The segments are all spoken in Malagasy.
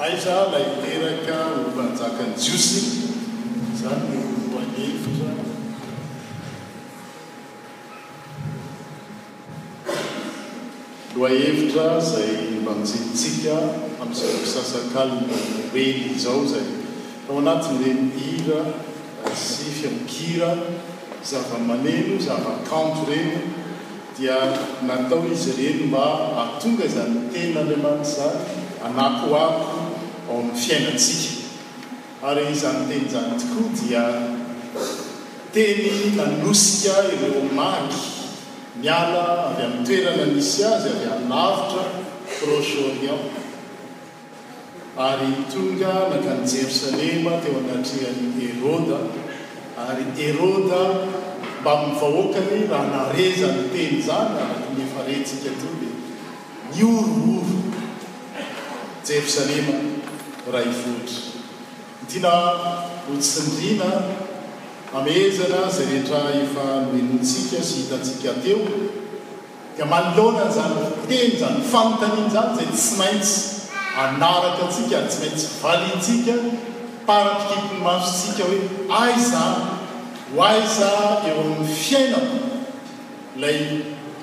Aiza ilay teraka ho mpanjakan'ny Jiosy? Izany no lohahevitra lohahevitra izay nampiantsika tamin'izao misasakalin'ny Noely izao izay tao anatin'ireny hira sy feon-kira zava-maneno, zava-kanto ireny. dia natao izy ireny mba hahatonga izany Tenin'Andriamanitra izany hanakoako ao amin'ny fiainantsika. Ary izany Teny izany tokoa dia Teny nanosika ireo magy niala avy amin'ny toerana nisy azy avy any lavitra, Proche-Orient. Ary tonga nankany Jerosalema teo anatrehan'i Heroda, ary Heroda mbamin'ny vahoakany raha nahare izany teny izany, araka ny efa rentsika teo, dia nihorohoro Jerosalema raivotra. Tiana ho tsindriana amehezana izay rehetra efa nohenointsika sy hitantsika teo. dia manoloana an'izany fiteny izany, fanontaniana izany izay tsy maintsy anaraka antsika ary tsy maintsy valiantsika para-pikiky ny masontsika hoe aiza aho? Ho aiza eo amin'ny fiainako ilay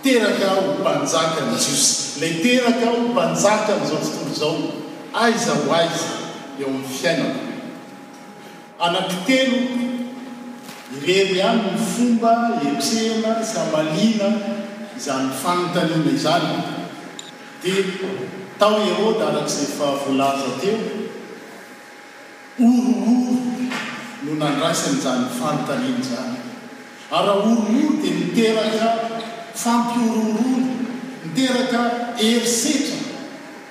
teraka ho mpanjakan'ny Jiosy, ilay teraka ho mpanjakan'izao tontolo izao? Aiza ho aiza eo amin'ny fiainako? Anankitelo irery ihany ny fomba ietrehana sy hamaliana izany fanontaniana izany. Dia tao Heroda, araka izay efa voalaza teo, horohoro no nandraisany izany fanontaniana izany. Ary raha horohoro dia niteraka fampihorohoroana, niteraka herisetra.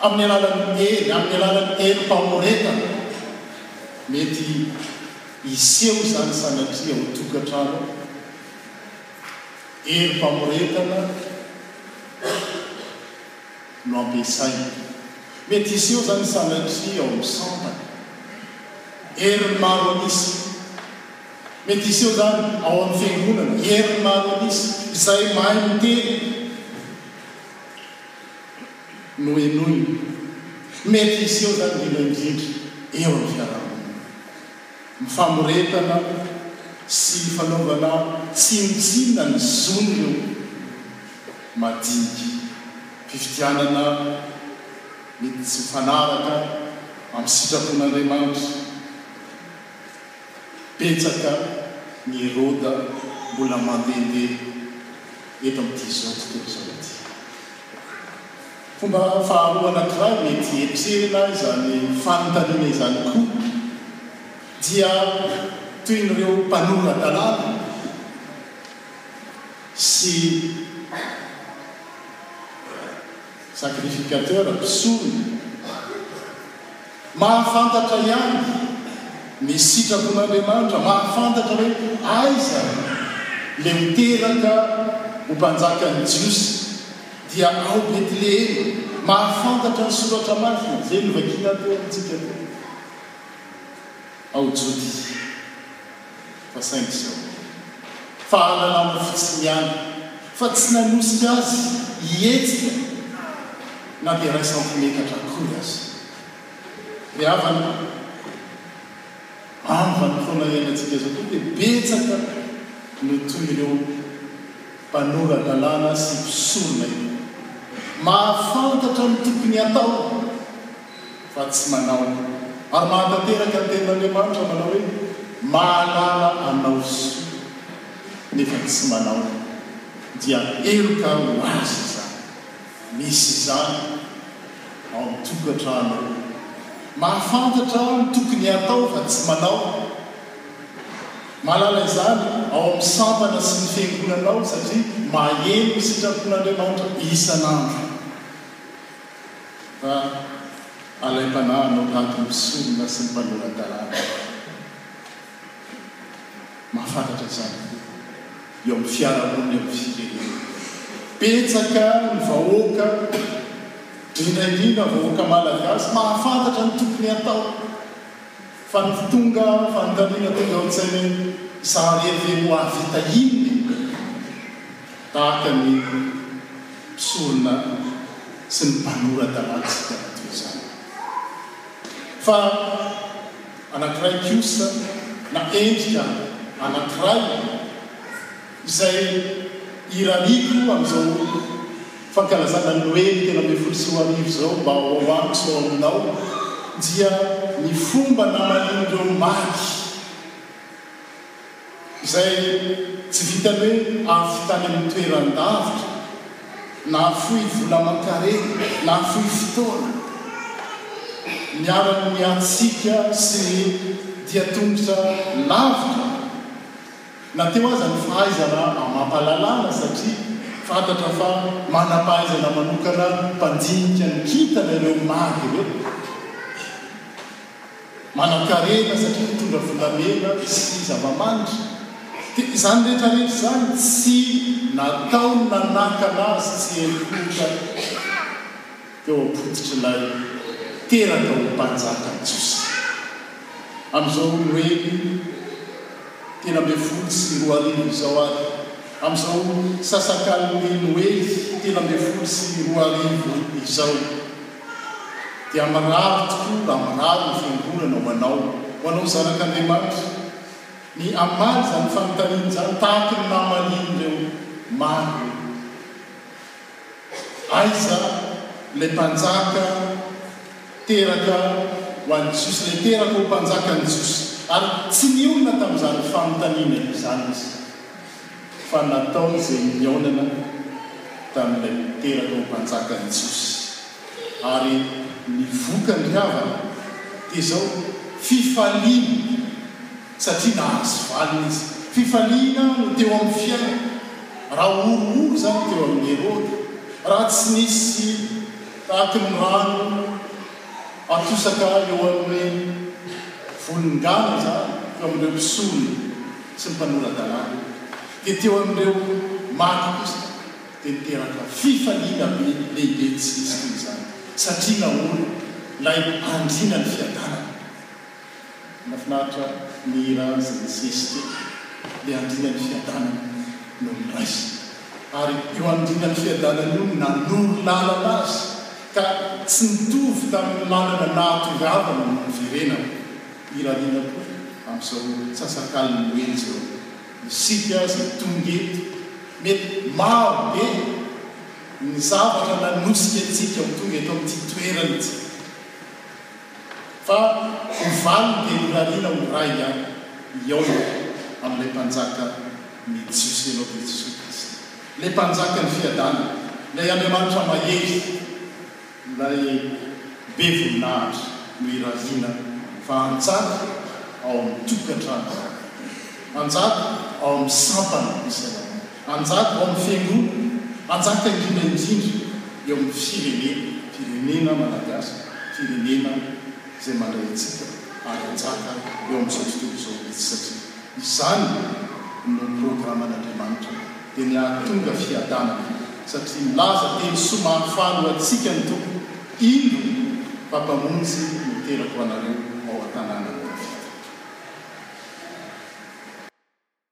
Amin'ny alalan'ny hery, amin'ny alalan'ny hery famoretana, mety hiseho izany sanatria ao an-tokantrano ao. Hery famoretana no ampiasaina. Mety hiseho izany sanatria ao amin'ny sampana. Herin'ny maro an'isa. Mety hiseho izany ao amin'ny fiangonana. Herin'ny maro an'isa izay mahay miteny. nohenoina. Mety hiseho izany indrindra indrindra eo amin'ny fiarahamonina. Mifamoretana sy fanaovana tsinontsinona ny zon'ireo madinika. Fifidianana mety tsy mifanaraka amin'ny sitrapon'Andriamanitra. Betsaka ny Heroda mbola mandehandeha eto amin'ity izao tontolo izao ity. Fomba faharoa anankiray mety hiatrehina izany fanontaniana izany koa dia toy ireo mpanonona tanàna sy sacrificateur, mpisolo, Mahafantatra ihany ny sitrapon'Andriamanitra, mahafantatra hoe aiza le ho teraka ho mpanjakan'ny Jiosy, dia ao Betlehema. Mahafantatra ny soratra masina, zay novakiana teo amintsika teo, ao Jody. Fa saingy izao dia. Fahalalana fotsiny ihany fa tsy nanosika azy hihetsika na dia iray santimetatra akory aza. Ry havana a! Amin'ny vanim-potoana iainantsika izao koa dia betsaka no toy ireo mpanora-dalàna sy mpisorona ireo. Mahafantatra ny tokony hatao. fa tsy manao. Ary mahatanteraka ny tenin'Andriamanitra manao hoe, Mahalala anao soa, nefa tsy manao, dia heloka ho azy izany. Misy izany ao amin'ny tokantrano ao. Mahafantatra ny tokony hatao fa tsy manao. Mahalala izany ao amin'ny sampana sy ny fiangonana ao, satria maheno ny sitrapon'Andriamanitra isan'andro. Fa alaim-panahy hanao tanty ny mpisorona sy ny mpanora-dalàna. Mahafantatra izany koa eo amin'ny fiarahamonina eo amin'ny firenena. Betsaka ny vahoaka, indrindra indrindra ny vahoaka malagasy mahafantatra ny tokony hatao fa ny tonga fanontaniana tonga ao an-tsain'ny sahariry ve no hahavita inona e? Tahaka ny mpisorona sy ny mpanora-dalàna isika raha toy izany. Fa anankiray kosa, na endrika anankiray, izay irariako amin'izao fankalazana ny Noely telo ambin'ny folo sy roa arivo izao mba ho ao amiko sy ao aminao, dia ny fomba namalian'ireo maty. Izay tsy vitan'ny hoe avy tany amin'ny toeran-davitra, nahafoy vola aman-karena, nahafoy fotoana, niharan'ny hatsiaka sy ny dian-tongotra lavitra, na teo aza ny fahaizana amam-pahalalana, satria fantatra fa manam-pahaizana manokana mpandinika ny kintana ireo magy ireo. Manankarena satria mitondra volamena sy zava-manitra. Dia izany rehetra rehetra izany tsy nataony nanakana azy tsy hieripotra teo am-pototr'ilay teraka ho mpanjaka Jiosy. Amin'izao Noely telo ambin'ny folo sy roa arivo izao ary amin'izao sasakalin'ny Noely telo ambin'ny folo sy roa arivo izao, dia mirary tokoa raha mirary ny fiangonana ho anao, ho anao zanak'Andriamanitra, ny hamaly izany fanontaniana izany tahaka ny namalian'ireo maro hoe, Aiza ilay mpanjaka teraka ho an'ny Jiosy, ilay teraka ho mpanjakan'ny Jiosy? Ary tsy nionona tamin'izany fanontaniana izany izy. Fa natao izay nihaonana tamin'ilay teraka ho mpanjakan'i Jesosy, ary ny vokany havana dia izao, fifaliana, satria nahazo valiny izy. Fifaliana no teo amin'ny fiainany, raha horohoro izany teo amin'i Heroda, raha tsy nisy tahaky ny rano. Atosaka eo amin'ny volongana izany teo amin'ireo mpisolo sy ny mpanora-dalàna, dia teo amin'ireo maty kosa dia niteraka fifaliana be lehibe tsy nisy toy izany, satria nahory ilay andriana ny fiadanana. Nafinaritra ny hira izay nisesy teto, le andinan'ny fiadanana no niraisina ary io andinan'ny fiadanana io no nanoro lalana azy ka tsy nitovy tamin'ny lalana nahatongavany ny niverenany, irariana koa amin'izao sasakaliny ho ela izao isika izay tonga eto, mety maro be ny zavatra nanosika antsika ho tonga eto amin'ity toerana ity. Fa ny valiny dia norariana ho ray ihany, hihaona amin'ilay Mpanjaka ny Jiosy ianao dia Jesosy Kristy. Ilay Mpanjakan'ny fiadanana, ilay Andriamanitra mahery, ilay be voninahitra no irariana fa hanjaka ao amin'ny tokantrano iray, hanjaka ao amin'ny sampana isalamanao. Manjaka ao amin'ny Fiangonana, manjaka indrindra indrindra eo amin'ny firenena, firenena Malagasy, firenena izay mandray antsika ary hanjaka eo amin'izao tontolo izao mihitsy satria izany no programan'Andriamanitra dia ny hahatonga fiadanana satria milaza teny soa mahafaly ho antsika ny Tompo, Indro fa Mpamonjy no terako ho anareo ao an-tanànan'i Davida.